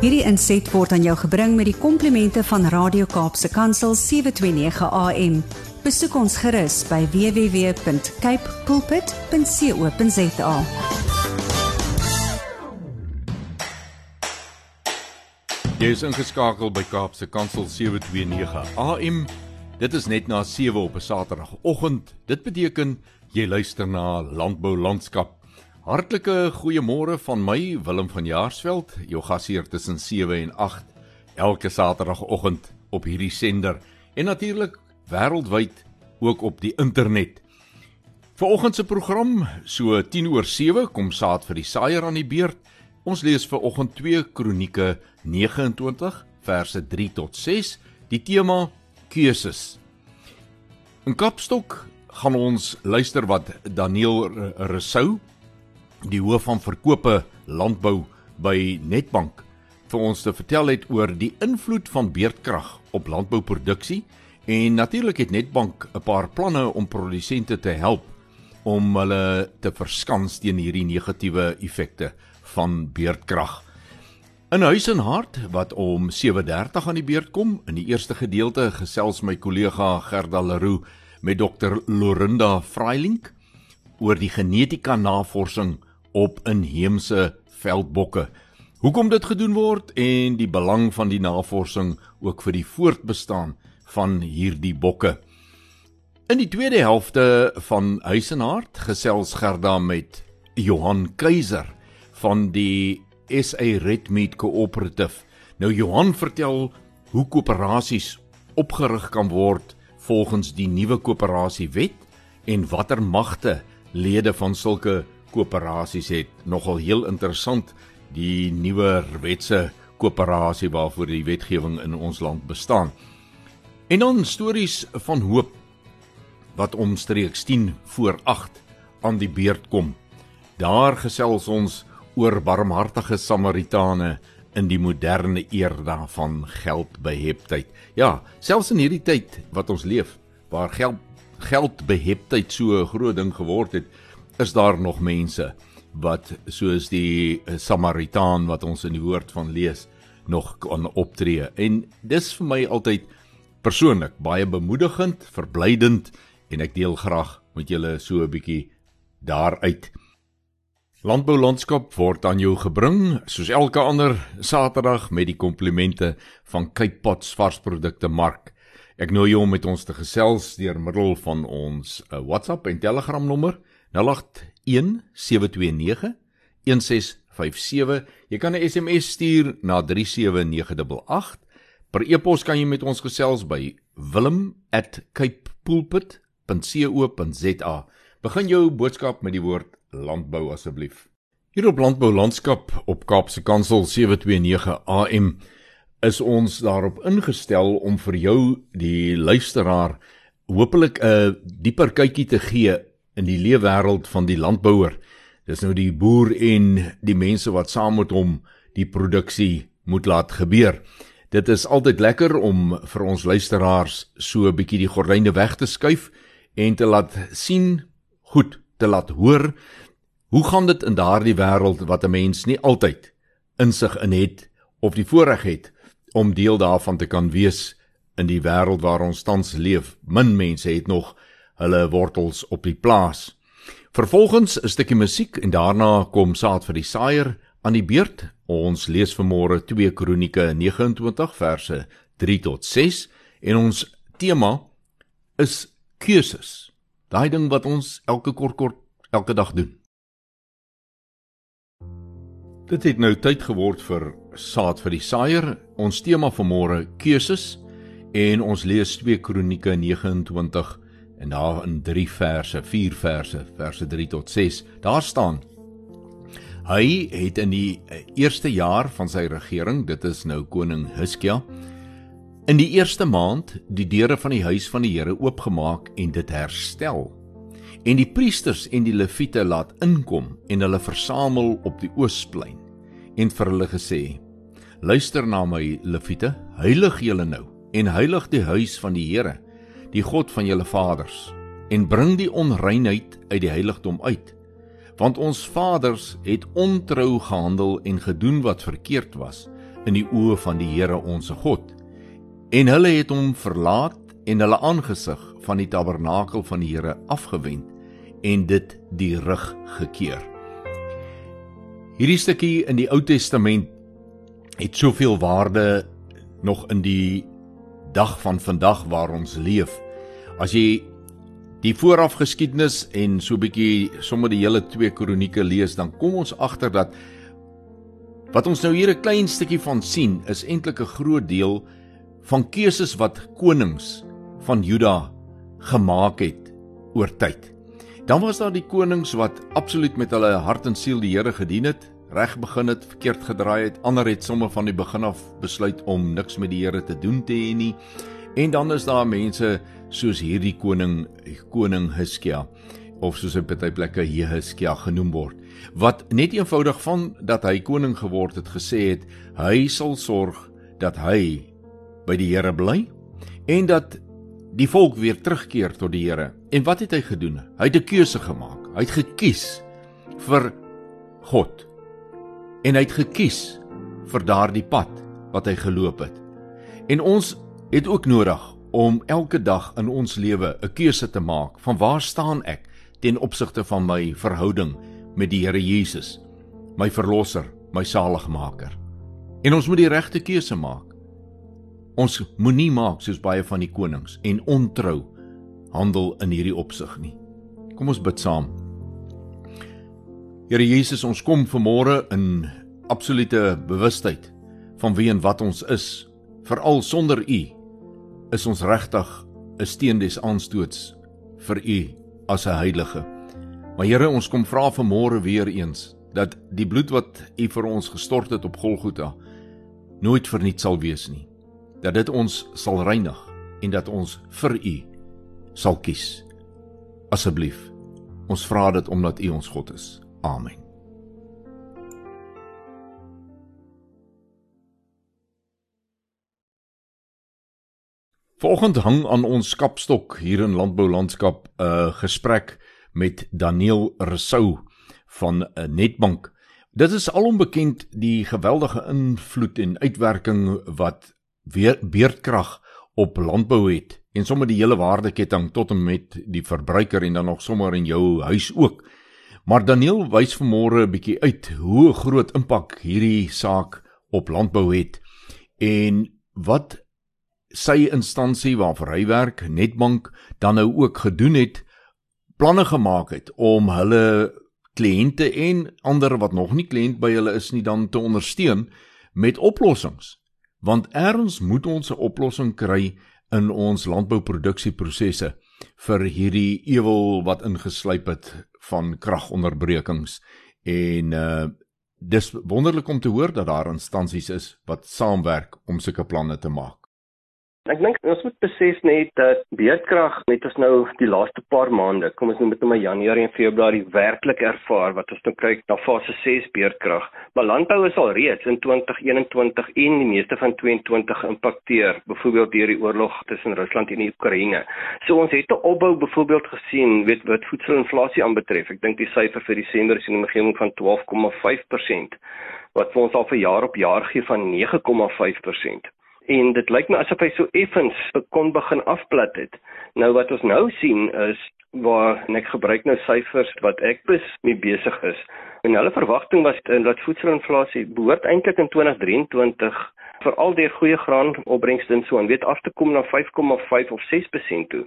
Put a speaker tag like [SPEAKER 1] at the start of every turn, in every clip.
[SPEAKER 1] Hierdie inset word aan jou gebring met die komplimente van Radio Kaapse Kansel 729 AM. Besoek ons gerus by www.cape pulpit.co.za.
[SPEAKER 2] Jy is ingeskakel by Kaapse Kansel 729 AM. Dit is net na 7 op 'n Saterdagoggend. Dit beteken jy luister na Landbou Landskap. Hartlike goeiemôre van my Willem van Jaarsveld, jou gasheer tussen 7 en 8 elke Saterdagoggend op hierdie sender en natuurlik wêreldwyd ook op die internet. Vanoggend se program, so 10 oor 7 kom saad vir die saaier aan die beurt. Ons lees vir oggend 2 Kronieke 29 verse 3 tot 6. Die tema keuses. In Kapstok gaan ons luister wat Daniel Resou, die hoof van verkope landbou by Netbank, vir ons te vertel het oor die invloed van beerdkrag op landbouproduksie en natuurlik het Netbank 'n paar planne om produsente te help om hulle te verskans teen hierdie negatiewe effekte van beerdkrag. In huis en hart wat om 7:30 aan die beurt kom, in die eerste gedeelte gesels my kollega Gerda Leroux met Dr Lorinda Freilink oor die genetika navorsing op inheemse veldbokke. Hoekom dit gedoen word en die belang van die navorsing ook vir die voortbestaan van hierdie bokke. In die tweede helfte van Huis en Hart gesels Gerda met Johan Keiser van die SA Redmeat Cooperative. Nou Johan vertel hoe koöperasies opgerig kan word volgens die nuwe koöperasiewet en watter magte lede van sulke koöperasies het. Nogal heel interessant die nuwe wetse koöperasie waarvoor die wetgewing in ons land bestaan. En dan stories van hoop wat omstreeks 10 voor 8 aan die beurt kom. Daar gesels ons oor barmhartige Samaritane in die moderne era van geldbeheptheid. Ja, selfs in hierdie tyd wat ons leef, waar geld geldbeheptheid so 'n groot ding geword het, is daar nog mense wat soos die Samaritaan wat ons in die woord van lees nog kan optree. En dis vir my altyd persoonlik baie bemoedigend, verblydend en ek deel graag met julle so 'n bietjie daaruit. Landbou landskap word aan jou gebring soos elke ander Saterdag met die komplimente van Cape Pots varsprodukte mark. Ek nooi jou om met ons te gesels deur middel van ons uh, WhatsApp en Telegram nommer 081 729 1657. Jy kan 'n SMS stuur na 37988. Per e-pos kan jy met ons gesels by wilm@capepulpit.co.za. Begin jou boodskap met die woord landbou asseblief. Hier op Landbou Landskap op Kaapse Kansel 729 AM is ons daarop ingestel om vir jou die luisteraar hopelik 'n dieper kykie te gee in die leefwêreld van die landbouer. Dis nou die boer en die mense wat saam met hom die produksie moet laat gebeur. Dit is altyd lekker om vir ons luisteraars so 'n bietjie die gordyne weg te skuif en te laat sien, goed, te laat hoor Hoe gaan dit in daardie wêreld wat 'n mens nie altyd insig in het of die voorreg het om deel daarvan te kan wees in die wêreld waar ons tans leef? Min mense het nog hulle wortels op die plaas. Vervolgens 'n stukkie musiek en daarna kom saad vir die saaier aan die beurt. Ons lees vanmôre 2 Kronieke 29 verse 3 tot 6 en ons tema is keuses. Daai ding wat ons elke kort kort elke dag doen. Dit het nou tyd geword vir saad vir die saaier. Ons tema vir môre keuses en ons lees 2 Kronieke 29 en daar in 3 verse, 4 verse, verse 3 tot 6. Daar staan: Hy het in die eh, eerste jaar van sy regering, dit is nou koning Hizkia, in die eerste maand die deure van die huis van die Here oopgemaak en dit herstel. En die priesters en die leviete laat inkom en hulle versamel op die oosplein en vir hulle gesê: Luister na my leviete, heilig julle nou en heilig die huis van die Here, die God van julle vaders, en bring die onreinheid uit die heiligdom uit. Want ons vaders het ontrou gehandel en gedoen wat verkeerd was in die oë van die Here onsse God. En hulle het hom verlaat en hulle aangesig van die tabernakel van die Here afgewend en dit die rug gekeer. Hierdie stukkie in die Ou Testament het soveel waarde nog in die dag van vandag waar ons leef. As jy die vooraf geskiedenis en so 'n bietjie sommer die hele twee kronieke lees, dan kom ons agter dat wat ons nou hier 'n klein stukkie van sien, is eintlik 'n groot deel van keuses wat konings van Juda gemaak het oor tyd. Dan was daar die konings wat absoluut met hulle hart en siel die Here gedien het, reg begin het, verkeerd gedraai het. Ander het sommer van die begin af besluit om niks met die Here te doen te hê nie. En dan is daar mense soos hierdie koning, koning Hiskia of soos hy baie plekke Jehiskia genoem word, wat net eenvoudig van dat hy koning geword het gesê het, hy sal sorg dat hy by die Here bly en dat die volk weer terugkeer tot die Here. En wat het hy gedoen? Hy het 'n keuse gemaak. Hy het gekies vir God. En hy het gekies vir daardie pad wat hy geloop het. En ons het ook nodig om elke dag in ons lewe 'n keuse te maak van waar staan ek ten opsigte van my verhouding met die Here Jesus, my verlosser, my saligmaker. En ons moet die regte keuse maak. Ons moenie maak soos baie van die konings en ontrou handel in hierdie opsig nie. Kom ons bid saam. Here Jesus, ons kom vanmôre in absolute bewustheid van wie en wat ons is, veral sonder U is ons regtig 'n steen des aanstoots vir u as 'n heilige. Maar Here, ons kom vra vanmôre weer eens dat die bloed wat u vir ons gestort het op Golgotha nooit verniet sal wees nie. Dat dit ons sal reinig en dat ons vir u sal kies. Asseblief. Ons vra dit omdat u ons God is. Amen. Vanoggend hang aan ons kapstok hier in Landbou Landskap 'n uh, gesprek met Daniel Resou van 'n uh, Netbank. Dit is alom bekend die geweldige invloed en uitwerking wat beerdkrag op landbou het en sommer die hele waardeketting tot en met die verbruiker en dan nog sommer in jou huis ook. Maar Daniel wys vanmôre 'n bietjie uit hoe groot impak hierdie saak op landbou het en wat sy instansie waarvoor hy werk, Netbank, dan nou ook gedoen het, planne gemaak het om hulle kliënte en ander wat nog nie kliënt by hulle is nie dan te ondersteun met oplossings. Want erns moet ons 'n oplossing kry in ons landbouproduksieprosesse vir hierdie ewel wat ingeslyp het van kragonderbrekings en uh dis wonderlik om te hoor dat daar instansies is wat saamwerk om sulke planne te maak.
[SPEAKER 3] Ek dink ons moet besef net dat beerdkrag net as nou die laaste paar maande, kom ons noem dit nou maar Januarie en Februarie werklik ervaar wat ons nou kyk na fase 6 beerdkrag. Maar landbou is al reeds in 2021 en die meeste van 22 geïmpakteer, byvoorbeeld deur die oorlog tussen Rusland en die Oekraïne. So ons het 'n opbou byvoorbeeld gesien weet wat voedselinflasie aanbetref. Ek dink die syfer vir Desember is in die omgewing van 12,5% wat ons al vir jaar op jaar gee van 9,5% en dit lyk my asof hy so effens kon begin afplat het. Nou wat ons nou sien is waar en ek gebruik nou syfers wat ek bes mee besig is. En hulle verwagting was dat voedselinflasie behoort eintlik in 2023 veral deur goeie graanopbrengste en so aan weet af te kom na 5,5 of 6% toe.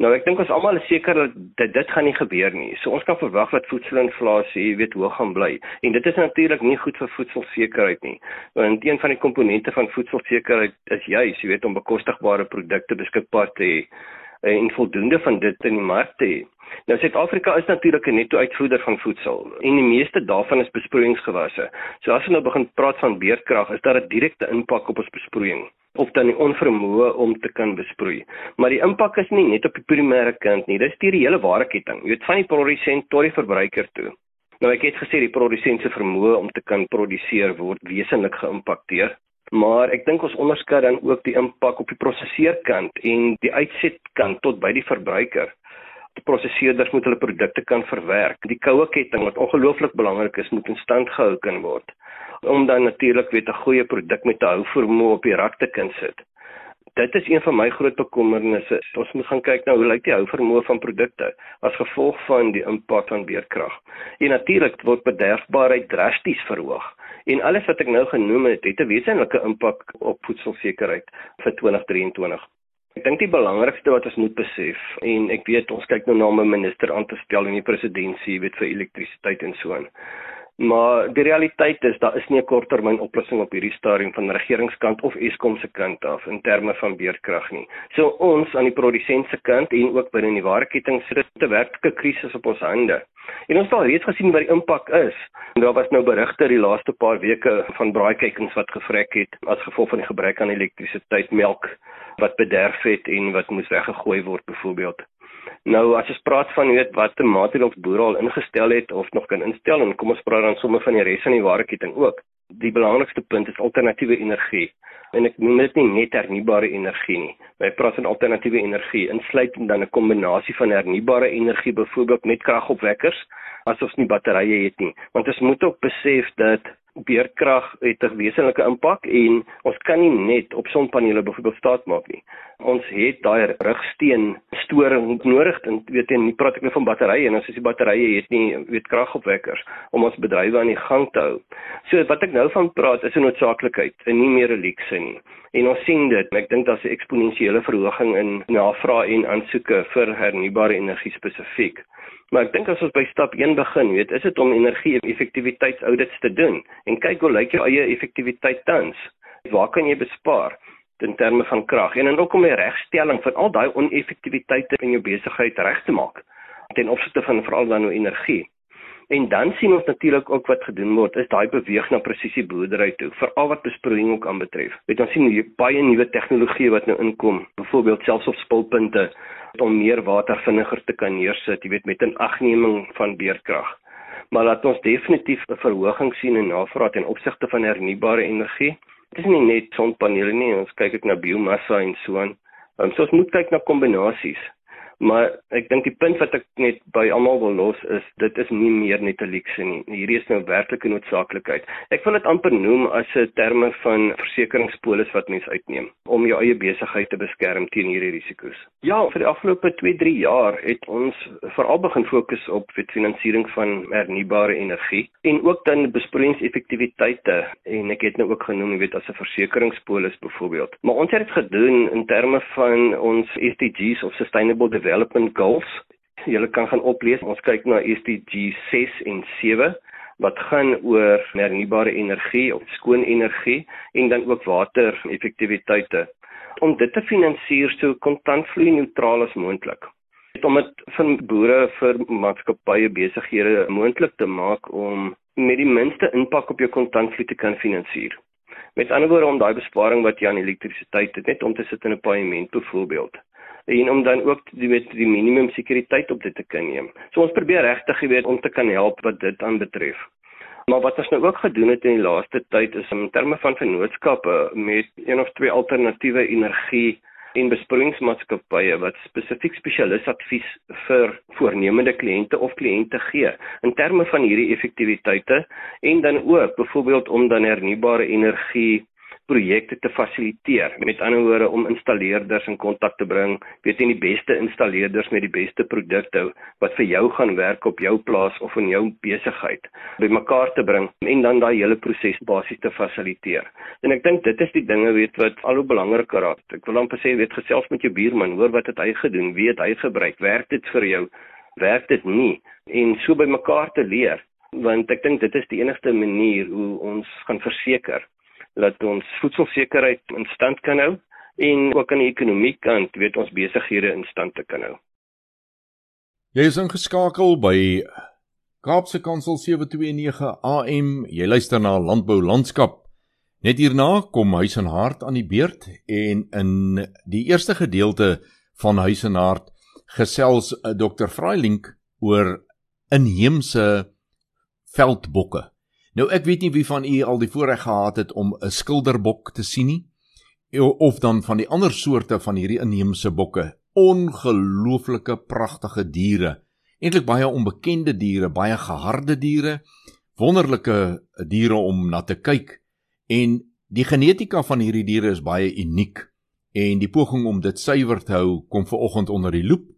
[SPEAKER 3] Nou ek dink ons almal is seker dat dit, dit gaan nie gebeur nie. So ons kan verwag dat voedselinflasie, jy weet, hoog gaan bly. En dit is natuurlik nie goed vir voedselsekerheid nie. Want een van die komponente van voedselsekerheid is juis, jy weet, om bekostigbare produkte beskikbaar te hê en voldoende van dit in die mark te hê. Nou Suid-Afrika is natuurlik 'n netto-uitvoerder van voedsel en die meeste daarvan is besproeiingsgewasse. So as ons nou begin praat van beerdkrag, is daar 'n direkte impak op ons besproeiing of dan die onvermoë om te kan besproei. Maar die impak is nie net op die primêre kant nie, dis die hele waardeketting. Jy weet van die produsent tot die verbruiker toe. Nou ek het gesê die produsent se vermoë om te kan produseer word wesentlik geïmpakteer. Maar ek dink ons onderskat dan ook die impak op die prosesseerkant en die uitsetkant tot by die verbruiker. Die prosesseerders moet hulle produkte kan verwerk. Die koue ketting wat ongelooflik belangrik is, moet in stand gehou kan word om dan natuurlik weet 'n goeie produk met 'n hou vermoë op die rak te kan sit. Dit is een van my groot bekommernisse. Ons moet gaan kyk na hoe lyk die hou vermoë van produkte as gevolg van die impak van beerkrag. En natuurlik word bederfbaarheid drasties verhoog. En alles wat ek nou genoem het, het 'n wesenlike impak op voedselsekerheid vir 2023. Ek dink die belangrikste wat ons moet besef en ek weet ons kyk nou na 'n minister aan te stel in die presidentskap weet vir elektrisiteit en so aan. Maar die realiteit is daar is nie 'n korttermyn oplossing op hierdie stadium van regeringskant of Eskom se kant af in terme van beerkrag nie. So ons aan die produsent se kant en ook binne die waardeketting sit 'n werklike krisis op ons hande. En ons het al reeds gesien wat die impak is. En daar was nou berigte die laaste paar weke van braaikykings wat gevrek het as gevolg van die gebrek aan elektrisiteit, melk wat bederf het en wat moes weggegooi word byvoorbeeld. Nou as ons praat van weet watter maatreëls boere al ingestel het of nog kan instel en kom ons praat dan sommer van die res van die waardeketting ook. Die belangrikste punt is alternatiewe energie. En ek noem dit nie net hernubare energie nie. Wy praat van alternatiewe energie, insluitend dan 'n kombinasie van hernubare energie, byvoorbeeld met kragopwekkers, as ons nie batterye het nie. Want ons moet ook besef dat beerkrag het 'n wesenlike impak en ons kan nie net op sonpanele byvoorbeeld staat maak nie. Ons het daai rugsteen storing nodig en weet jy nie praat ek nou van batterye en as jy batterye het nie weet kragopwekkers om ons bedrywe aan die gang te hou. So wat ek nou van praat is 'n noodsaaklikheid en nie meer 'n luukse nie. En ons sien dit, ek dink daar's 'n eksponensiële verhoging in navraag en aansoeke vir hernubare energie spesifiek. Maar ek dink as ons by stap 1 begin, weet, is dit om energie-effektiwiteitsaudits te doen en kyk hoe lyk jou eie effektiwiteit tans? Waar kan jy bespaar in terme van krag? En dan ook om 'n regstelling van al daai oneffektiwiteite in jou besigheid reg te maak ten opsigte van veral dan nou energie. En dan sien ons natuurlik ook wat gedoen word is daai beweeg na presisie boerdery toe, veral wat besproeiing ook aanbetref. Weet ons sien hier baie nuwe tegnologie wat nou inkom, byvoorbeeld selfs op spulpunte om meer water vinniger te kan neersit, jy weet met 'n agneming van beerkrag. Maar laat ons definitief 'n verhoging sien in navraag ten opsigte van hernubare energie. Dit is nie net sonpanele nie, ons kyk ook na biomassa en so aan. Um, ons moet kyk na kombinasies. Maar ek dink die punt wat ek net by almal wil los is dit is nie meer net 'n luukse nie. Hierdie is nou werklike noodsaaklikheid. Ek wil dit amper noem as 'n terme van versekeringspolis wat mens uitneem om jou eie besigheid te beskerm teen hierdie risiko's. Ja, vir die afgelope 2-3 jaar het ons veral begin fokus op finansiering van hernubare energie en ook dan besproeiingseffektiwiteite en ek het nou ook genoem, jy weet as 'n versekeringspolis byvoorbeeld. Maar ons het dit gedoen in terme van ons SDGs of sustainable development goals. Julle kan gaan oplees. Ons kyk na SDG 6 en 7 wat gaan oor hernubare energie of skoon energie en dan ook water-effektiwiteite om dit te finansier so kontantvloei neutraal as moontlik. Om dit van boere vir maatskappye besighede moontlik te maak om met die minste impak op jou kontantvloei te kan finansier. Met ander woorde om daai besparing wat jy aan elektrisiteit het net om te sit in 'n paaiement byvoorbeeld en om dan ook jy weet die minimum sekuriteit op dit te kan neem. So ons probeer regtig jy weet om te kan help wat dit aanbetref. Maar wat ons nou ook gedoen het in die laaste tyd is in terme van vennootskappe met een of twee alternatiewe energie en besproeiingsmaatskappye wat spesifiek spesialisadvies vir voornemende kliënte of kliënte gee in terme van hierdie effektiwiteite en dan ook byvoorbeeld om dan hernubare energie projekte te fasiliteer. Met ander woorde om installeerders in kontak te bring, weet jy die beste installeerders met die beste produkte wat vir jou gaan werk op jou plaas of in jou besigheid bymekaar te bring en dan daai hele proses basies te fasiliteer. En ek dink dit is die dinge weet wat al hoe belangriker raak. Ek wil amper sê weet gesels met jou buurman, hoor wat het hy gedoen, wie het hy gebruik, werk dit vir jou, werk dit nie en so bymekaar te leer want ek dink dit is die enigste manier hoe ons gaan verseker dat ons voedselsekerheid in stand kan hou en ook aan die ekonomie kant weet ons besighede in stand te kan hou.
[SPEAKER 2] Jy is ingeskakel by Kaapse Kansel 729 AM. Jy luister na Landbou Landskap. Net hierna kom Huis en Hart aan die beurt en in die eerste gedeelte van Huis en Hart gesels eh, Dr. Frailink oor inheemse veldbokke. Nou ek weet nie wie van u al die voorreg gehad het om 'n skilderbok te sien nie of dan van die ander soorte van hierdie inheemse bokke. Ongelooflike pragtige diere. Eintlik baie onbekende diere, baie geharde diere, wonderlike diere om na te kyk. En die genetika van hierdie diere is baie uniek. En die poging om dit suiwer te hou kom ver oggend onder die loep.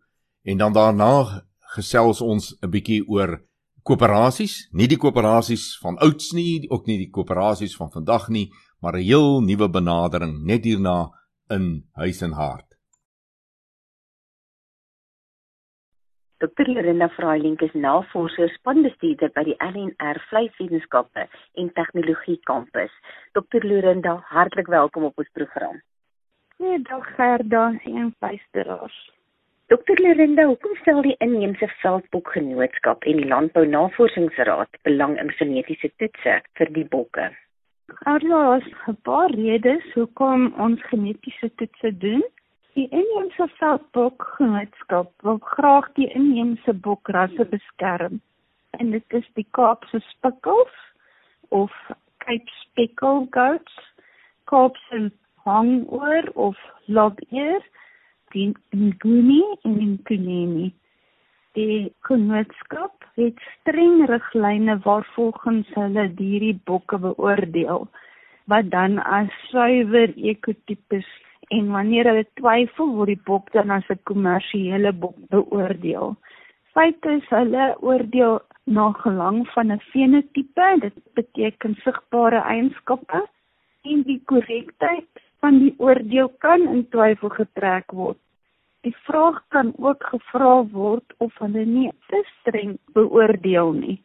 [SPEAKER 2] En dan daarna gesels ons 'n bietjie oor koöperasies, nie die koöperasies van ouds nie, ook nie die koöperasies van vandag nie, maar 'n heel nuwe benadering net hierna in huis en hart.
[SPEAKER 4] Dr. Lorena Freiling is navorser spanbestuurder by die LNR Vleiswetenskappe en Tegnologie Kampus. Dr. Lorena, hartlik welkom op ons program.
[SPEAKER 5] Goeiedag Gerda en luisteraars.
[SPEAKER 4] Dr. Lorenda, hoekom stel die inheemse veldbokgenootskap en die Landbou Navorsingsraad belang in genetiese toetse vir die bokke?
[SPEAKER 5] Gerda, daar's 'n paar redes hoekom ons genetiese toetse doen. Die inheemse veldbokgenootskap wil graag die inheemse bokrasse beskerm. En dit is die Kaapse spikkels of Cape Speckled Goats, Kaapse hangoor of lobeer Nguni en Nkuneni. Die genootskap het streng riglyne waarvolgens hulle hierdie bokke beoordeel wat dan as suiwer ekotipes en wanneer hulle twyfel word die bok dan as 'n kommersiële bok beoordeel. Feit is hulle oordeel na gelang van 'n fenotipe, dit beteken sigbare eienskappe en die korrektheid van die oordeel kan in twyfel getrek word. Die vraag kan ook gevra word of hulle nie te streng beoordeel nie.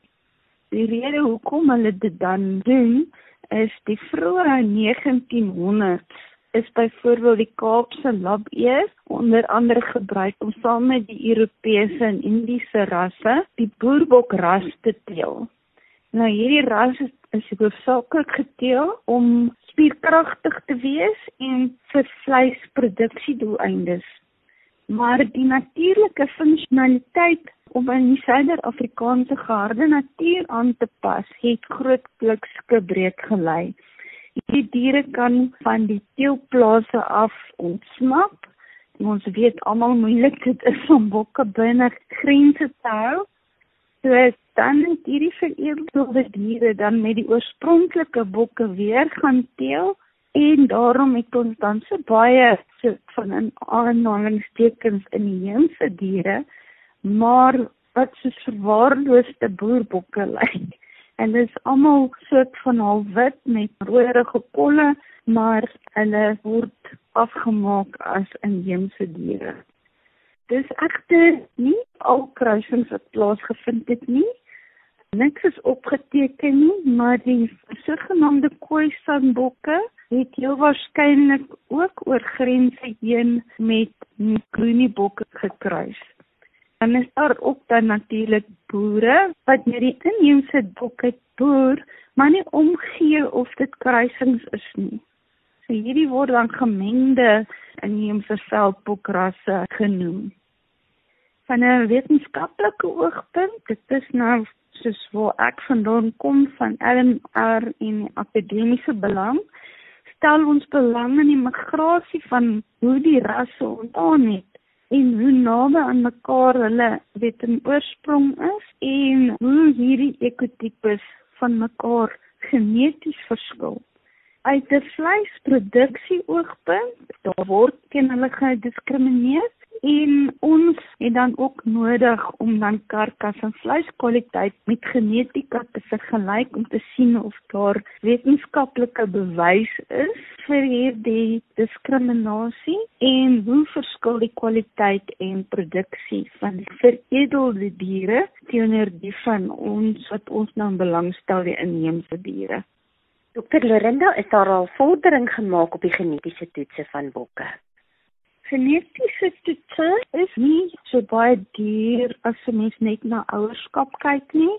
[SPEAKER 5] Die rede hoekom hulle dit dan doen is die vroeë 1900s is byvoorbeeld die Kaapse labeer onder andere gebruik om saam met die Europese en Indiese rasse die boerbokras te teel. Nou hierdie ras is hoofsaaklik geteel om spierkragtig te wees en vir vleisproduksie doeleindes. Maar die natuurlike funksionaliteit om in die Suider-Afrikaanse geharde natuur aan te pas, het grootliks gebreek gelei. Hierdie diere kan van die teelplase af ontsnap. Ons weet almal moeilik dit is om bokke binne grense te hou. So dan het hierdie vereerde diere dan met die oorspronklike bokke weer gaan teel en daarom het ons dan so baie so van 'n aanhalingstekens in die heense diere maar wat so verwaarloosde boerbokke lyk en dit is almal soort van halfwit met rooierige kolle maar hulle word afgemaak as inheemse diere. Dis egter nie al kruisings wat plaasgevind het nie niks is opgeteken nie, maar die sogenaamde Khoisan-bokke het heel waarskynlik ook oor grense heen met Nguni-bokke gekruis. Dan is daar ook dan natuurlik boere wat met die inheemse bokke boer, maar nie omgee of dit kruisings is nie. So hierdie word dan gemengde inheemse veldbokrasse genoem. Van 'n wetenskaplike oogpunt, dit is nou soos waar ek vandaan kom van LNR en akademiese belang stel ons belang in die migrasie van hoe die rasse ontstaan het en hoe naby aan mekaar hulle weet in oorsprong is en hoe hierdie ekotipes van mekaar geneties verskil. Uit 'n vleisproduksie oogpunt, daar word teen hulle gediskrimineer en ons het dan ook nodig om dan karkas en vleiskwaliteit met genetika te vergelyk om te sien of daar wetenskaplike bewys is vir hierdie diskriminasie en hoe verskil die kwaliteit en produksie van die veredelde diere teenoor die van ons wat ons nou belangstel die inheemse diere.
[SPEAKER 4] Dokter Lorinda, is daar al vordering gemaak op die genetiese toetse van bokke?
[SPEAKER 5] Genetiese toetse is nie so baie duur as jy mens net na ouerskap kyk nie.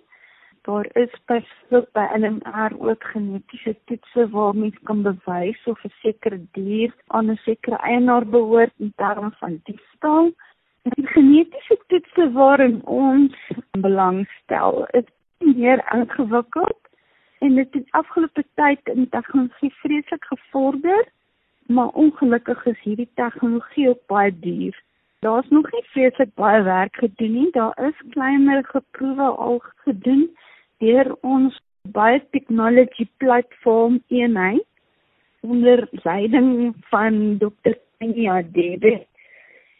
[SPEAKER 5] Daar is byvoorbeeld by NMR ook genetiese toetse waar mens kan bewys of 'n sekere dier aan 'n sekere eienaar behoort in terme van diefstal. Die genetiese toetse waarin ons belangstel is meer ingewikkeld en dit het afgelope tyd in tegnologie vreeslik gevorder maar ongelukkig is hierdie tegnologie ook baie duur. Daar's nog nie vreeslik baie werk gedoen nie. Daar is kleiner geproewe al gedoen deur ons biotechnology platform eenheid onder leiding van Dr. Tanya David.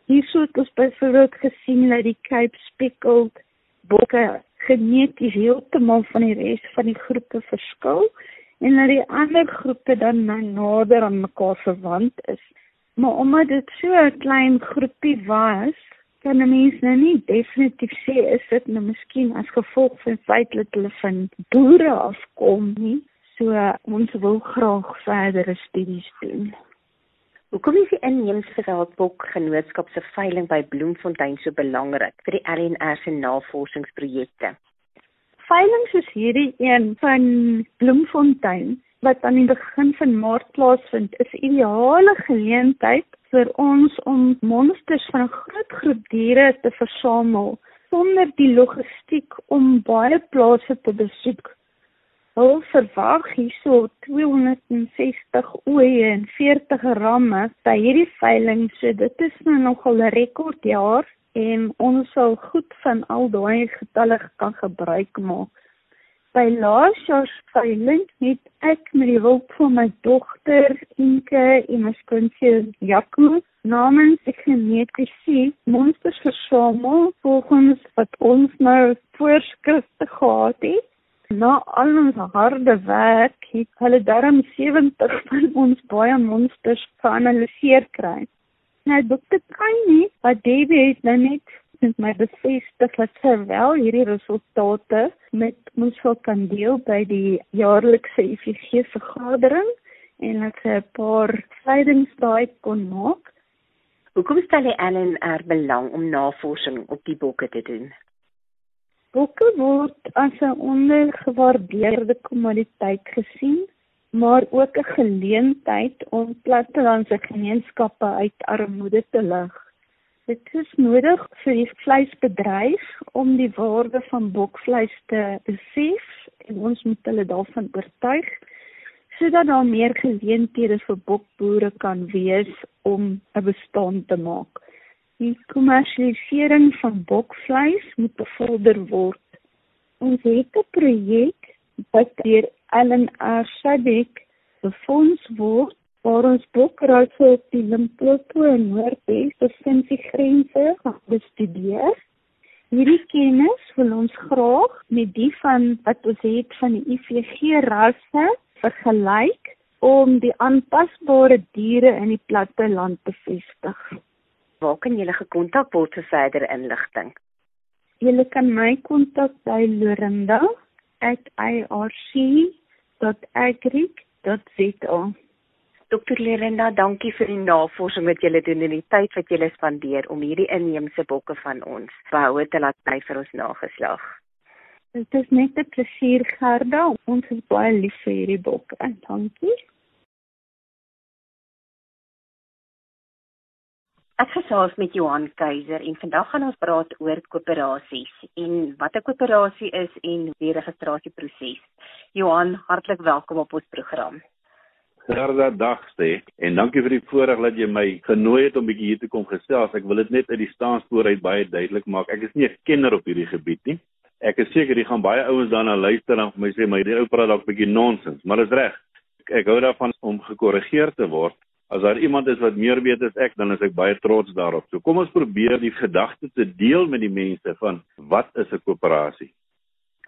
[SPEAKER 5] Hierso het ons byvoorbeeld gesien dat die Cape Speckled bokke geneties heeltemal van die res van die groepe verskil en dat die ander groepe dan nou nader aan mekaar verwant is. Maar omdat dit so 'n klein groepie was, kan 'n mens nou nie definitief sê is dit nou miskien as gevolg van feit dat hulle van boere afkom nie. So ons wil graag verdere studies doen.
[SPEAKER 4] Hoekom is die inheemse veldbok genootskap se veiling by Bloemfontein so belangrik vir die LNR se navorsingsprojekte?
[SPEAKER 5] Veiling soos hierdie een van Bloemfontein wat aan die begin van Maart plaasvind, is 'n ideale geleentheid vir ons om monsters van 'n groot groep diere te versamel sonder die logistiek om baie plase te besoek Hulle verwag hierso 260 oeye en 40 ramme by hierdie veiling. So dit is nou nogal 'n rekordjaar en ons sal goed van al daai getalle kan gebruik maak. By laas jaar se veiling het ek met die hulp van my dogter Inke en my skoonseun Jaco namens die genetiese monsters versamel volgens wat ons nou voorskrifte gehad het Na al ons harde werk het hulle darm 70 van ons baie monsters geanaliseer kry. Nou dokter Kanye, wat David het nou net met my bevestig dat terwyl hierdie resultate met ons sou kan deel by die jaarlikse IFG vergadering en dat sy 'n paar slidingsdae kon maak.
[SPEAKER 4] Hoekom stel jy Ellen er belang om navorsing op die bokke te doen?
[SPEAKER 5] Boeke word as 'n ondergewaardeerde kommoditeit gesien, maar ook 'n geleentheid om plattelandse gemeenskappe uit armoede te lig. Dit is nodig vir die vleisbedryf om die waarde van bokvleis te besef en ons moet hulle daarvan oortuig sodat daar meer geleenthede vir bokboere kan wees om 'n bestaan te maak. Die kommersialisering van bokvleis moet bevorder word. Ons het 'n projek wat deur Allen Arsadik befonds word waar ons bokrasse op die Limpopo en Noordwes provinsiegrense gaan bestudeer. Hierdie kennis wil ons graag met die van wat ons het van die IVG rasse vergelyk om die aanpasbare diere in die platte land te vestig.
[SPEAKER 4] Waar kan julle gekontak word vir verdere inligting?
[SPEAKER 5] Julle kan my kontak by lorinda@irc.agric.za.
[SPEAKER 4] Dokter Lorinda, dankie vir die navorsing wat julle doen en die tyd wat julle spandeer om hierdie inheemse bokke van ons behoue te laat bly vir ons nageslag.
[SPEAKER 5] Dit is net 'n plesier, Gerda. Ons is baie lief vir hierdie bokke. Dankie.
[SPEAKER 4] Ek gesels met Johan Keiser en vandag gaan ons praat oor koöperasies en wat 'n koöperasie is en die registrasieproses. Johan, hartlik welkom op ons program.
[SPEAKER 6] Gerda dagste en dankie vir die voorreg dat jy my genooi het om bietjie hier te kom gesels. Ek wil dit net uit die staanspoor uit baie duidelik maak. Ek is nie 'n kenner op hierdie gebied nie. Ek is seker jy gaan baie ouens daarna luister en vir my sê my die ou praat dalk bietjie nonsens, maar dis reg. Ek, ek hou daarvan om gekorrigeer te word As daar iemand is wat meer weet as ek, dan is ek baie trots daarop. So kom ons probeer die gedagte te deel met die mense van wat is 'n koöperasie?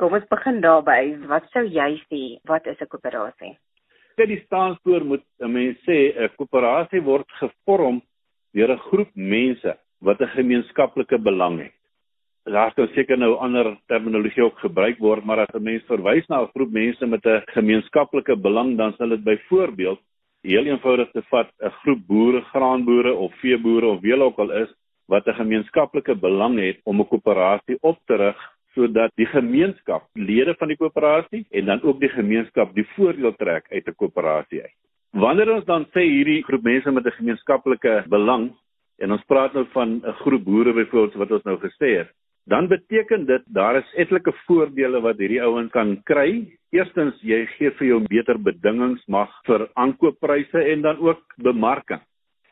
[SPEAKER 4] Kom ons begin daarby. Wat sou jy sê wat is 'n koöperasie?
[SPEAKER 6] Kyk, die staanspoor moet 'n mens sê 'n koöperasie word gevorm deur 'n groep mense wat 'n gemeenskaplike belang het. Daar sou seker nou ander terminologie ook gebruik word, maar as 'n mens verwys na 'n groep mense met 'n gemeenskaplike belang, dan sal dit byvoorbeeld heel eenvoudig te vat 'n groep boere, graanboere of veeboere of wie ook al is wat 'n gemeenskaplike belang het om 'n koöperasie op te rig sodat die gemeenskap lede van die koöperasie en dan ook die gemeenskap die voordeel trek uit 'n koöperasie uit. Wanneer ons dan sê hierdie groep mense met 'n gemeenskaplike belang en ons praat nou van 'n groep boere byvoorbeeld wat ons nou gesê het, dan beteken dit daar is etlike voordele wat hierdie ouens kan kry. Eerstens, jy gee vir jou beter bedingings mag vir aankooppryse en dan ook bemarking.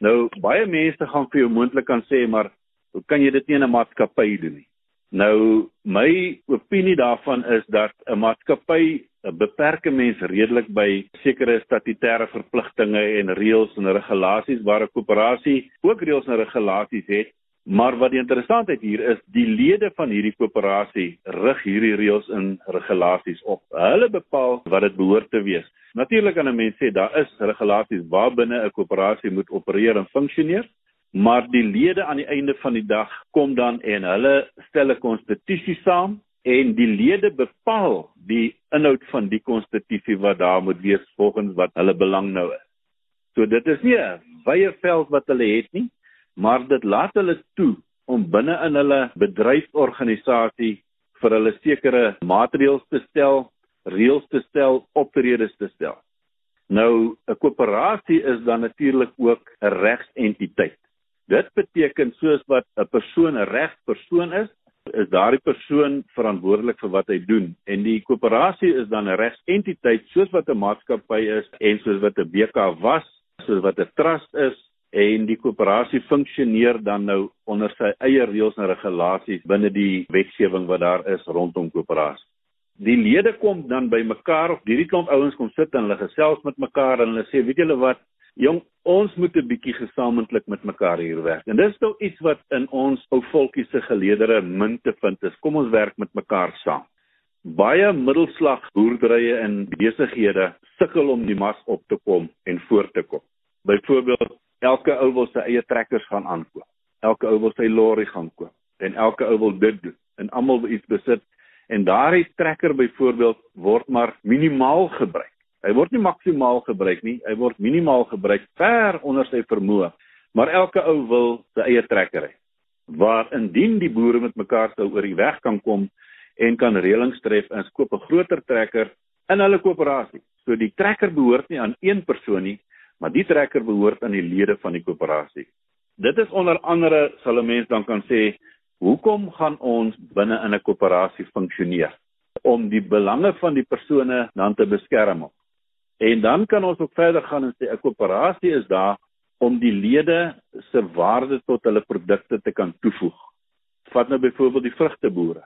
[SPEAKER 6] Nou baie mense gaan vir jou moontlik kan sê maar Hoe kan jy dit nie in 'n maatskappy doen nie? Nou my opinie daarvan is dat 'n maatskappy beperke mens redelik by sekere statutêre verpligtinge en reëls en regulasies waar 'n koöperasie ook reëls en regulasies het Maar wat die interessantheid hier is, die lede van hierdie koöperasie rig hierdie reëls en regulasies op. Hulle bepaal wat dit behoort te wees. Natuurlik kan 'n mens sê daar is regulasies waarbinne 'n koöperasie moet opereer en funksioneer, maar die lede aan die einde van die dag kom dan en hulle stel 'n konstitusie saam en die lede bepaal die inhoud van die konstitusie wat daar moet wees volgens wat hulle belang nou is. So dit is nie 'n wye veld wat hulle het nie maar dit laat hulle toe om binne in hulle bedryfsorganisasie vir hulle sekere maatreëls te stel, reëls te stel, optredes te stel. Nou 'n koöperasie is dan natuurlik ook 'n regsentiteit. Dit beteken soos wat 'n persoon 'n regspersoon is, is daardie persoon verantwoordelik vir wat hy doen en die koöperasie is dan 'n regsentiteit soos wat 'n maatskappy is en soos wat 'n BK was, soos wat 'n trust is en die koöperasie funksioneer dan nou onder sy eie reëls en regulasies binne die wetgewing wat daar is rondom koöperasie. Die lede kom dan by mekaar of hierdie klomp ouens kom sit en hulle gesels met mekaar en hulle sê, weet julle wat, jong, ons moet 'n bietjie gesamentlik met mekaar hier werk. En dis nou iets wat in ons ou volkie se geleedere min te vind is. Kom ons werk met mekaar saam. Baie middelslag boerderye en besighede sukkel om die mas op te kom en voort te kom. Byvoorbeeld elke ou wil sy eie trekkers gaan aankoop. Elke ou wil sy lorry gaan koop en elke ou wil dit doen en almal wil iets besit en daardie trekker byvoorbeeld word maar minimaal gebruik. Hy word nie maksimaal gebruik nie, hy word minimaal gebruik ver onder sy vermoë. Maar elke ou wil sy eie trekker hê. Waar indien die boere met mekaar sou oor die weg kan kom en kan reëlings tref en skoop 'n groter trekker in hulle koöperasie. So die trekker behoort nie aan een persoon nie, maar die trekker behoort aan die lede van die koöperasie. Dit is onder andere sal 'n mens dan kan sê, hoekom gaan ons binne in 'n koöperasie funksioneer? Om die belange van die persone dan te beskerm. En dan kan ons ook verder gaan en sê 'n koöperasie is daar om die lede se waarde tot hulle produkte te kan toevoeg. Vat nou byvoorbeeld die vrugteboere.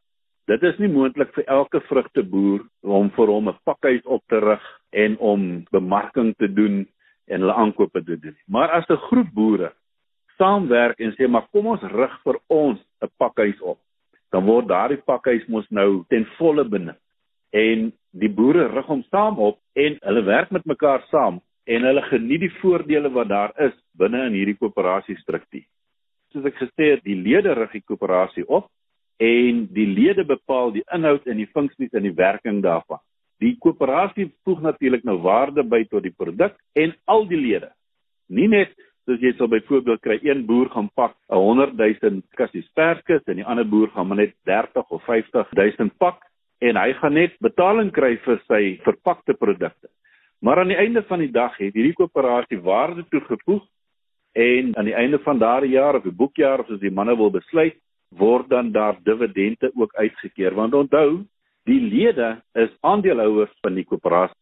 [SPEAKER 6] Dit is nie moontlik vir elke vrugteboer om vir hom 'n pakhuis op te rig en om bemarking te doen en hulle aankope te doen. Maar as 'n groep boere saamwerk en sê maar kom ons rig vir ons 'n pakhuis op, dan word daardie pakhuis mos nou ten volle benut. En die boere rig hom saam op en hulle werk met mekaar saam en hulle geniet die voordele wat daar is binne in hierdie koöperasiestruktuur. Soos ek gesê het, die lede rig die koöperasie op en die lede bepaal die inhoud en die funksies en die werking daarvan. Die koöperasie voeg natuurlik nou waarde by tot die produk en al die lede. Nie net soos jy sal byvoorbeeld kry een boer gaan pak 'n 100 000 kassies perskes en die ander boer gaan maar net 30 of 50 000 pak en hy gaan net betaling kry vir sy verpakte produkte. Maar aan die einde van die dag het hierdie koöperasie waarde toegevoeg en aan die einde van daardie jaar of die boekjaar of as die manne wil besluit word dan daar dividende ook uitgekeer want onthou Die lede is aandeelhouers van die koöperasie.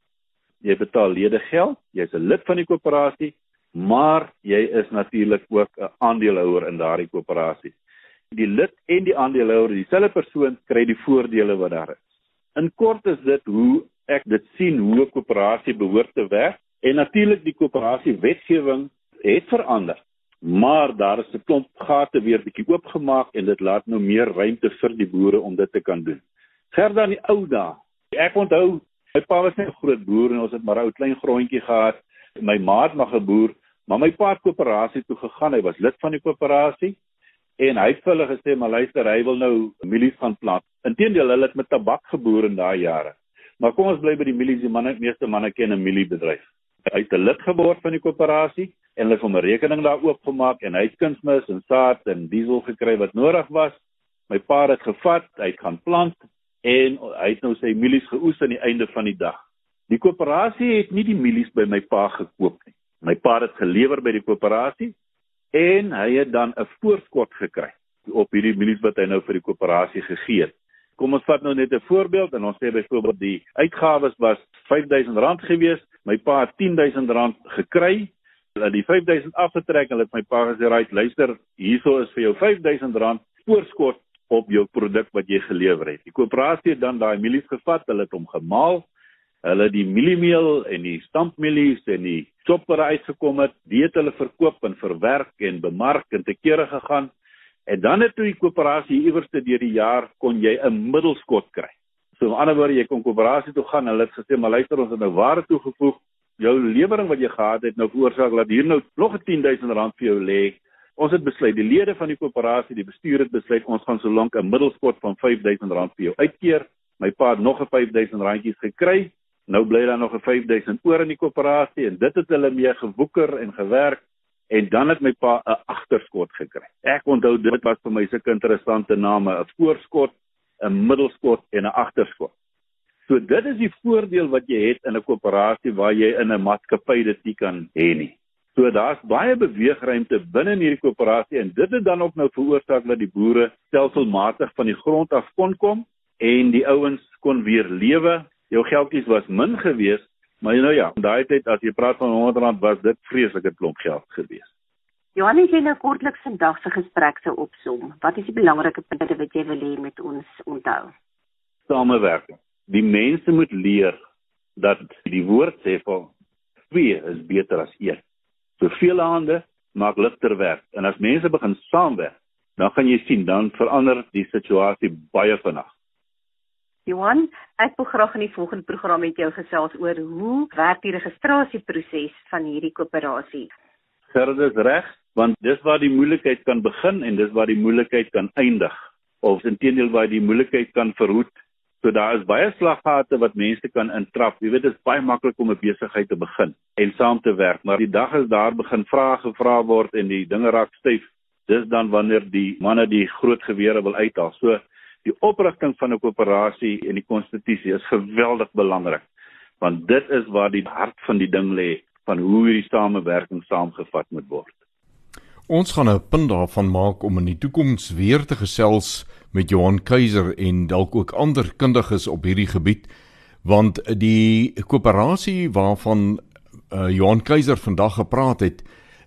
[SPEAKER 6] Jy betaal ledegeld, jy's 'n lid van die koöperasie, maar jy is natuurlik ook 'n aandeelhouer in daardie koöperasie. Die lid en die aandeelhouer, dieselfde persoon, kry die voordele wat daar is. In kort is dit hoe ek dit sien hoe 'n koöperasie behoort te werk en natuurlik die koöperasie wetgewing het verander. Maar daar is 'n klomp gate weer bietjie oopgemaak en dit laat nou meer ruimte vir die boere om dit te kan doen. Gerda in die ou dae. Ek onthou my pa was net 'n groot boer en ons het maar 'n ou klein grondjie gehad. My ma het maar geboer, maar my pa het koöperasie toe gegaan. Hy was lid van die koöperasie en hy het vir hulle gesê, "Maar luister, hy wil nou mielies gaan plant." Inteendeel, hulle het met tabak geboer in daai jare. Maar kom ons bly by die mielies. Die manne, meeste manne ken 'n mieliebedryf. Hy het 'n lid geword van die koöperasie en hulle het hom 'n rekening daar oopgemaak en hy het kunsmis en saad en diesel gekry wat nodig was. My pa het gevat, hy het gaan plant en hy het nou sy mielies geoes aan die einde van die dag. Die koöperasie het nie die mielies by my pa gekoop nie. My pa het gelewer by die koöperasie en hy het dan 'n voorskot gekry op hierdie mielies wat hy nou vir die koöperasie gegee het. Kom ons vat nou net 'n voorbeeld en ons sê byvoorbeeld die uitgawes was R5000 gewees. My pa het R10000 gekry Hulle die 5000 afgetrek en hulle het my pa gesê, "Right, luister, hierso is vir jou R5000 voorskot op jou produk wat jy gelewer het." Die koöperasie het dan daai mielies gevat, hulle het hom gemaal. Hulle het die mieliemeel en die stampmielies en die chopper uitgekom het, dit hulle verkoop en verwerk en bemark en te kere gegaan. En dan het toe die koöperasie iewerste deur die jaar kon jy 'n middelskot kry. So in ander woorde, jy kon koöperasie toe gaan, hulle het gesê, "Maar luister, ons het nou ware toegevoeg. Jou lewering wat jy gehad het nou veroorsaak dat hier nou nog 'n R10000 vir jou lê." Ons het besluit, die lede van die koöperasie, die bestuur het besluit ons gaan solank 'n middelskot van R5000 vir jou uitkeer. My pa het nog 'n R5000 gekry. Nou bly daar nog 'n R5000 oor in die koöperasie en dit het hulle mee gewoeker en gewerk en dan het my pa 'n agterskot gekry. Ek onthou dit was vir my sulke interessante name, 'n voorskot 'n middelskot en 'n agterskot. So dit is die voordeel wat jy het in 'n koöperasie waar jy in 'n maatskappy dit nie kan hê nie. So daar's baie beweegruimte binne in hierdie koöperasie en dit het dan ook nou veroorsaak dat die boere stelselmatig van die grond af kon kom en die ouens kon weer lewe. Jou geldjies was min geweest, maar nou ja, daai tyd as jy praat van R100 was dit vreeslike klomp geld geweest.
[SPEAKER 4] Johan, as jy nou kortliks vandag se gesprek sou opsom, wat is die belangrike punte wat jy wil hê met ons onthou?
[SPEAKER 6] Samewerking. Die mense moet leer dat die woord sê vir twee is beter as een. Soveel hande maak ligter werk en as mense begin saamwerk, dan gaan jy sien dan verander die situasie baie vinnig.
[SPEAKER 4] Johan, ek wil graag in die volgende program met jou gesels oor hoe werk die registrasieproses van hierdie koöperasie.
[SPEAKER 6] Gerard is reg, want dis waar die moeilikheid kan begin en dis waar die moeilikheid kan eindig of intedeel waar die moeilikheid kan verhoed. So daar is baie slaggate wat mense kan intrap. Jy weet dit is baie maklik om 'n besigheid te begin en saam te werk, maar die dag as daar begin vrae gevra word en die dinge raak styf, dis dan wanneer die manne die groot gewere wil uithaal. So die oprigting van 'n koöperasie en die konstitusie is geweldig belangrik want dit is waar die hart van die ding lê van hoe hierdie samewerking saamgevat moet word.
[SPEAKER 2] Ons gaan 'n punt daarvan maak om in die toekoms weer te gesels met Johan Keiser en dalk ook ander kundiges op hierdie gebied want die koöperasie waarvan uh, Johan Keiser vandag gepraat het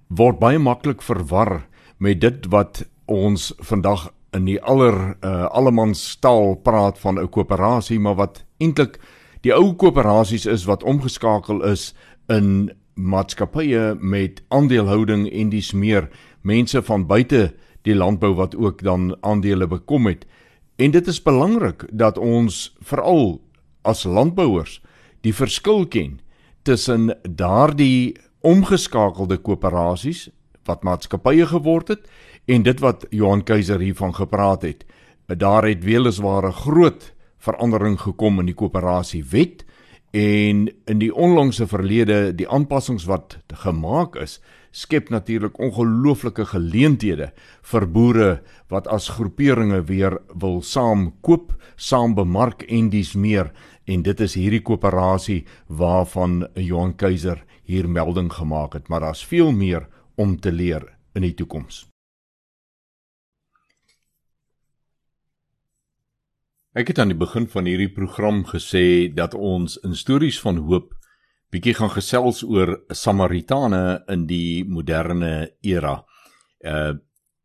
[SPEAKER 2] word baie maklik verwar met dit wat ons vandag in die aller uh, allemanstaal praat van 'n koöperasie maar wat eintlik die ou koöperasies is wat omgeskakel is in maatskappye met aandelehouding en dis meer mense van buite die landbou wat ook dan aandele bekom het. En dit is belangrik dat ons veral as landbouers die verskil ken tussen daardie omgeskakelde koöperasies wat maatskappye geword het en dit wat Johan Keiser hiervan gepraat het. Daar het weliswaar 'n groot verandering gekom in die koöperasiewet en in die onlangse verlede die aanpassings wat gemaak is skep natuurlik ongelooflike geleenthede vir boere wat as groeperinge weer wil saam koop, saam bemark en dis meer en dit is hierdie koöperasie waarvan Johan Keiser hier melding gemaak het, maar daar's veel meer om te leer in die toekoms. Ek het aan die begin van hierdie program gesê dat ons in stories van hoop bietjie gaan gesels oor Samaritane in die moderne era. Uh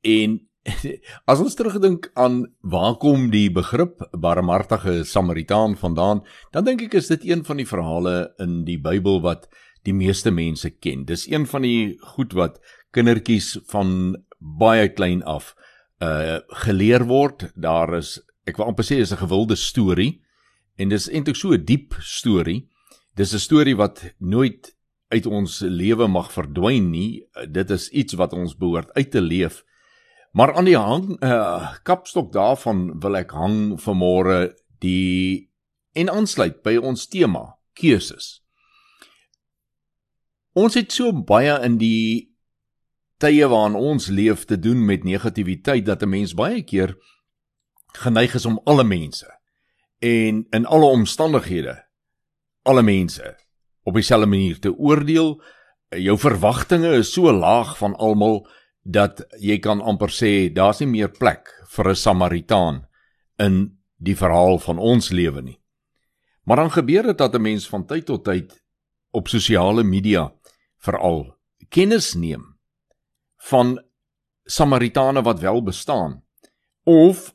[SPEAKER 2] en as ons terugdink aan waar kom die begrip barmhartige Samaritaan vandaan, dan dink ek is dit een van die verhale in die Bybel wat die meeste mense ken. Dis een van die goed wat kindertjies van baie klein af uh geleer word. Daar is ek wil amper sê is 'n gewilde storie en dis eintlik so 'n diep storie Dis 'n storie wat nooit uit ons lewe mag verdwyn nie. Dit is iets wat ons behoort uit te leef. Maar aan die hang uh, kapstok daarvan wil ek hang vanmôre die en aansluit by ons tema keuses. Ons het so baie in die tye waarin ons leef te doen met negativiteit dat 'n mens baie keer geneig is om alle mense en in alle omstandighede alle mense op dieselfde manier te oordeel. Jou verwagtinge is so laag van almal dat jy kan amper sê daar's nie meer plek vir 'n Samaritaan in die verhaal van ons lewe nie. Maar dan gebeur dit dat 'n mens van tyd tot tyd op sosiale media veral kennis neem van Samaritane wat wel bestaan of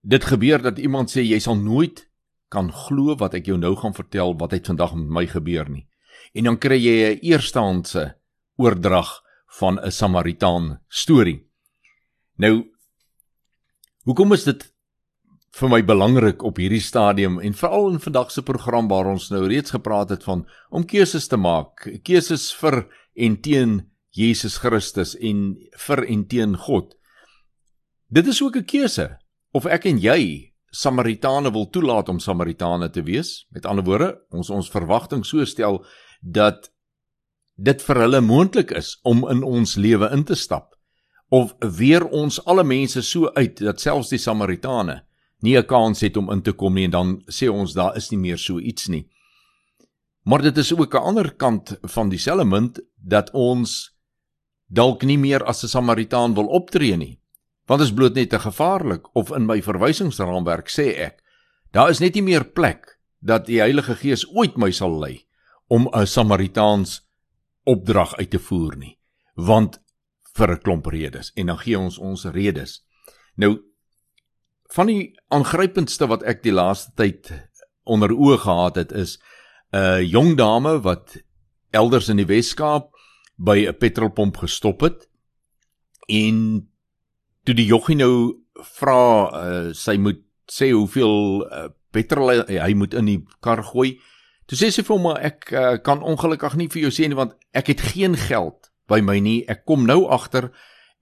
[SPEAKER 2] dit gebeur dat iemand sê jy sal nooit kan glo wat ek jou nou gaan vertel wat het vandag met my gebeur nie. En dan kry jy 'n eerstehandse oordrag van 'n Samaritaan storie. Nou hoekom is dit vir my belangrik op hierdie stadium en veral in vandag se program waar ons nou reeds gepraat het van om keuses te maak, keuses vir en teen Jesus Christus en vir en teen God. Dit is ook 'n keuse of ek en jy Samaritane wil toelaat om Samaritane te wees. Met ander woorde, ons ons verwagting so stel dat dit vir hulle moontlik is om in ons lewe in te stap of weer ons alle mense so uit dat selfs die Samaritane nie 'n kans het om in te kom nie en dan sê ons daar is nie meer so iets nie. Maar dit is ook 'n ander kant van dieselfde munt dat ons dalk nie meer as 'n Samaritaan wil optree nie want dit is bloot net te gevaarlik of in my verwysingsraamwerk sê ek daar is net nie meer plek dat die Heilige Gees ooit my sal lei om 'n Samaritaans opdrag uit te voer nie want vir 'n klomp redes en dan gee ons ons redes. Nou van die aangrypendste wat ek die laaste tyd onder oë gehad het is 'n jong dame wat elders in die Wes-Kaap by 'n petrolpomp gestop het en toe die joggie nou vra uh, sy moet sê hoeveel uh, petrol hy, hy moet in die kar gooi. Toe sê sy vir hom maar ek uh, kan ongelukkig nie vir jou sê nie want ek het geen geld by my nie. Ek kom nou agter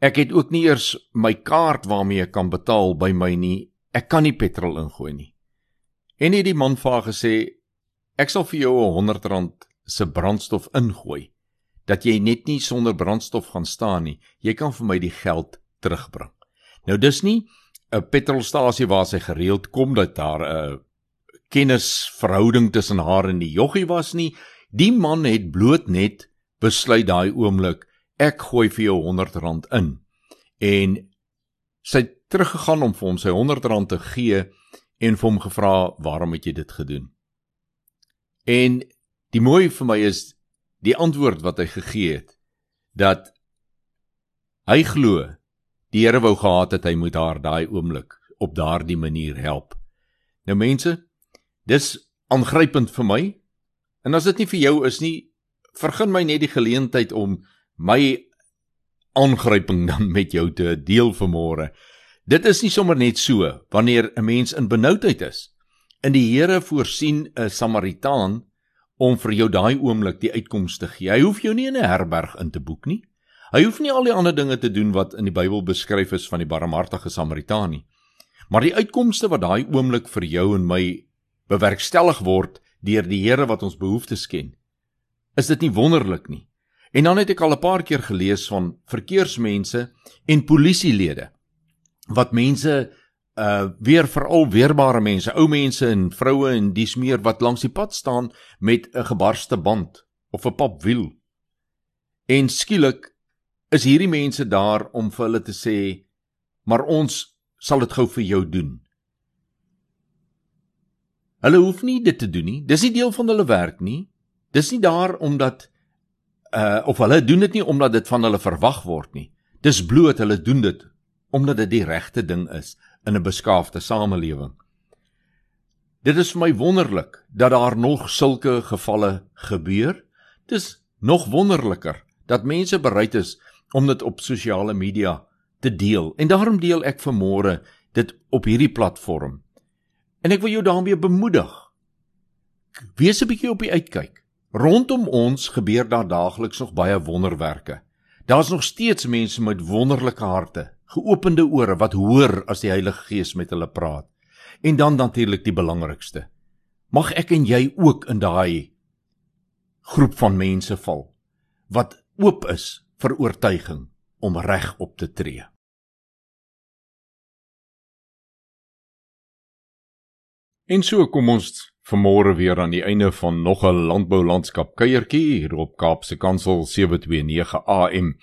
[SPEAKER 2] ek het ook nie eers my kaart waarmee ek kan betaal by my nie. Ek kan nie petrol ingooi nie. En hierdie man vra gesê ek sal vir jou 'n R100 se brandstof ingooi dat jy net nie sonder brandstof gaan staan nie. Jy kan vir my die geld terugbring. Nou dis nie 'n petrolstasie waar sy gereeld kom dat daar 'n kennisverhouding tussen haar en die joggie was nie. Die man het bloot net besluit daai oomblik ek gooi vir jou R100 in. En sy het teruggegaan om vir hom sy R100 te gee en vir hom gevra waarom het jy dit gedoen? En die mooi vir my is die antwoord wat hy gegee het dat hy glo Die Here wou gehad het hy moet haar daai oomblik op daardie manier help. Nou mense, dis aangrypend vir my. En as dit nie vir jou is nie, vergun my net die geleentheid om my aangryping dan met jou te deel vanmôre. Dit is nie sommer net so wanneer 'n mens in benoudheid is. In die Here voorsien 'n Samaritaan om vir jou daai oomblik die uitkoms te gee. Hy hoef jou nie in 'n herberg in te boek nie. Hy hoef nie al die ander dinge te doen wat in die Bybel beskryf is van die barmhartige Samaritaan nie. Maar die uitkomste wat daai oomblik vir jou en my bewerkstellig word deur die Here wat ons behoeftes ken, is dit nie wonderlik nie. En dan het ek al 'n paar keer gelees van verkeersmense en polisielede wat mense uh weer veral weerbare mense, ou mense en vroue en dis meer wat langs die pad staan met 'n gebarste band of 'n papwiel. En skielik is hierdie mense daar om vir hulle te sê maar ons sal dit gou vir jou doen. Hulle hoef nie dit te doen nie. Dis nie deel van hulle werk nie. Dis nie daar omdat uh of hulle doen dit nie omdat dit van hulle verwag word nie. Dis bloot hulle doen dit omdat dit die regte ding is in 'n beskaafde samelewing. Dit is vir my wonderlik dat daar nog sulke gevalle gebeur. Dis nog wonderliker dat mense bereid is om dit op sosiale media te deel. En daarom deel ek vanmôre dit op hierdie platform. En ek wil jou daarmee bemoedig. Wees 'n bietjie op die uitkyk. Rondom ons gebeur daar daagliks nog baie wonderwerke. Daar's nog steeds mense met wonderlike harte, geopende ore wat hoor as die Heilige Gees met hulle praat. En dan natuurlik die belangrikste. Mag ek en jy ook in daai groep van mense val wat oop is vir oortuiging om reg op te tree. En so kom ons vanmôre weer aan die einde van nog 'n landboulandskap kuiertjie hier op Kaapse Kansel 729 AM.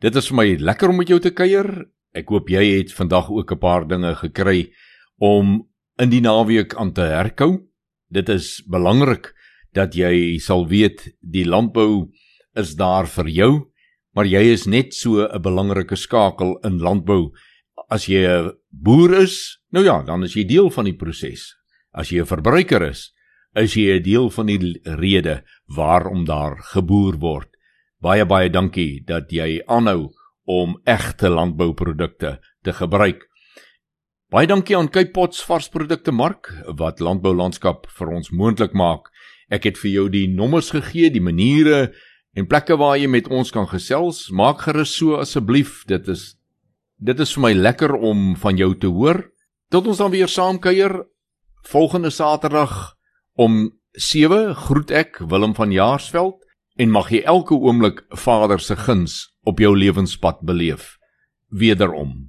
[SPEAKER 2] Dit is vir my lekker om met jou te kuier. Ek hoop jy het vandag ook 'n paar dinge gekry om in die naweek aan te herkou. Dit is belangrik dat jy sal weet die landbou is daar vir jou, maar jy is net so 'n belangrike skakel in landbou. As jy 'n boer is, nou ja, dan is jy deel van die proses. As jy 'n verbruiker is, is jy 'n deel van die rede waarom daar geboer word. Baie baie dankie dat jy aanhou om egte landbouprodukte te gebruik. Baie dankie aan Cape Pots varsprodukte mark wat landboulandskap vir ons moontlik maak. Ek het vir jou die nommers gegee, die maniere en plekke waar jy met ons kan gesels. Maak gerus so asseblief. Dit is dit is vir my lekker om van jou te hoor. Tot ons dan weer saam kuier volgende Saterdag om 7 groet ek Willem van Jaarsveld en mag jy elke oomblik Vader se guns op jou lewenspad beleef. Wederom.